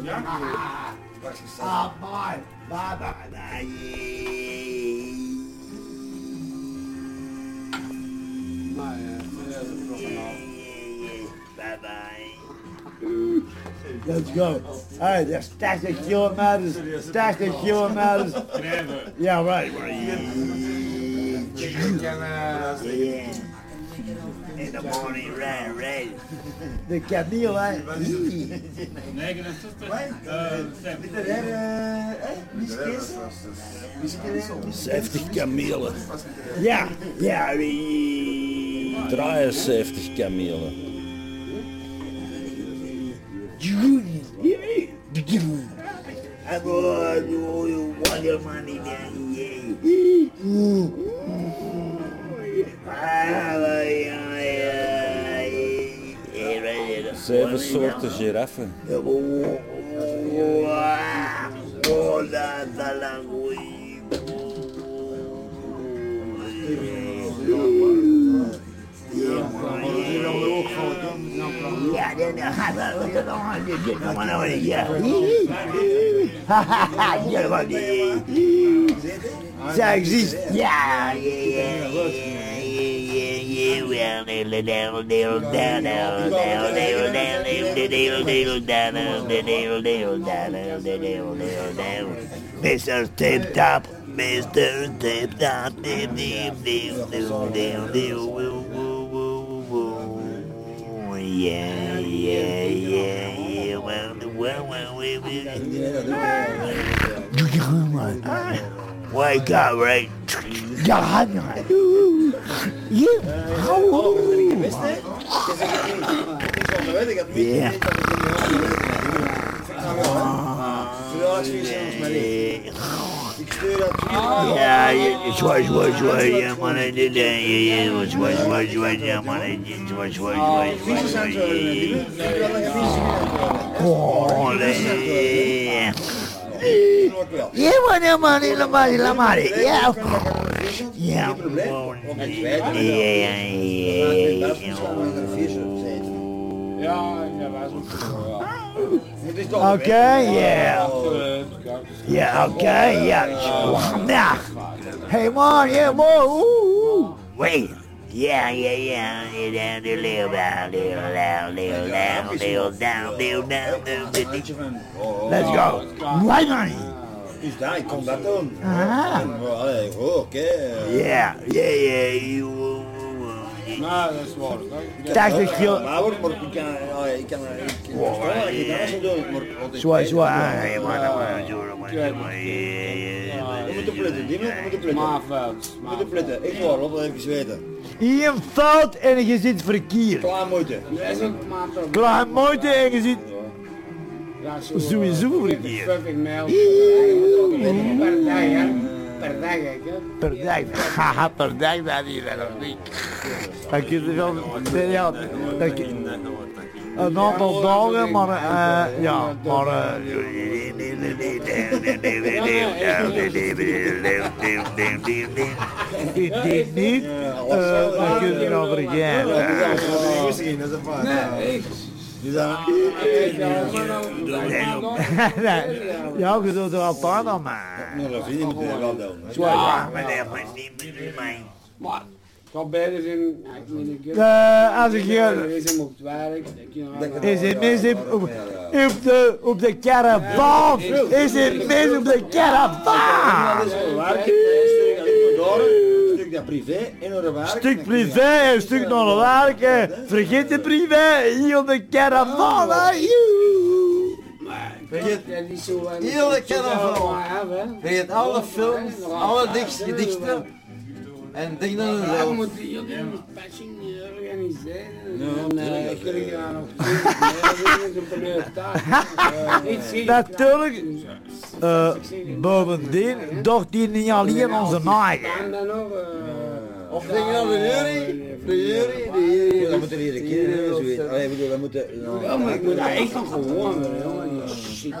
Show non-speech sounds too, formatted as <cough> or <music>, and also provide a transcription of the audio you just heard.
Bye bye half. Bye bye. Let's go. Alright, there's 80 kilometers. 80 kilometers. Yeah, right. Ik ken, eh, Yeah. in the morning, red, red. The caminho lá. Saftig Kamelen. Ja, ja, wie. 73 Kamelen. Agora, olha o money yeah. Observa sorte girafa. Olha da lagoa. <laughs> Ça <laughs> existe. Ja, den gaat wel weer nog. Dit zit nog maar nodig, ja. Hahaha, ja, wat die. Zeg, zie. Ja, ja, ja, ja, ja, well, diddle diddle diddle down, down, down, diddle down, diddle diddle diddle down, down, diddle diddle down, down, diddle diddle down. Mr. Tip Top, Mr. Tip Top, dip dip dip dip dip dip woo woo woo woo. Yeah, yeah, yeah, right? Ja, ja. Ja. Ja. Ja, ja, ja, ja, ja, ja, ja, ja. Ja, ja, ja. Ja, ja, ja, ja, Ja, ja, ja. Ja, ja. Ja. Little down, little down, little down, little down, little down, little down. Let's go. Right on. Daar, ik kon dat doen. Ah. Oké. Yeah, yeah. You. Nou, dat is waar. hè. 80 kilo. Maar wordt, maar ik kan, ja, ik kan, ik kan, Wow, ik kan ja. dat ik-. Ja, Ja, We moeten pletten, die we moeten pletten. Maafveld. We moeten pletten, ik hoor, wat even zweten. Hier een fout en je zit verkeerd. Klaar moeite. Klaar moeite en je zit Ja, zo, sowieso mail. Per dag, hè. Per dag. Per dag. Haha, per dag dat hier nog niet. Dan kun je wel, ja, dan kun je, een aantal dagen, maar uh, ja, maar... Ik denk niet, dan kun je erover gaan. Nee, ja, je doet er paar aan, maar... Ja, maar dat ik niet mijn kan beide zijn, eh, als ik hier... Is hem op het werk, is het mis op, op de, op de caravan, is het mis op de caravan! dat privé en naar. Stuk privé en een stuk naar de Hè. Vergeet de privé, hier op de caravan. Vergeet op de caravan. Vergeet alle films, alle gedichten. En denk dan een We moeten jullie patching organiseren. Nog Natuurlijk, eh, bovendien, doch die niet alleen onze naaien. Eh, of denk aan de jury? De jury, de jury. Dat moeten we hier een weet. Allee, we dat moeten... Ja, maar ik moet daar echt van gewoon, jongen. Shit,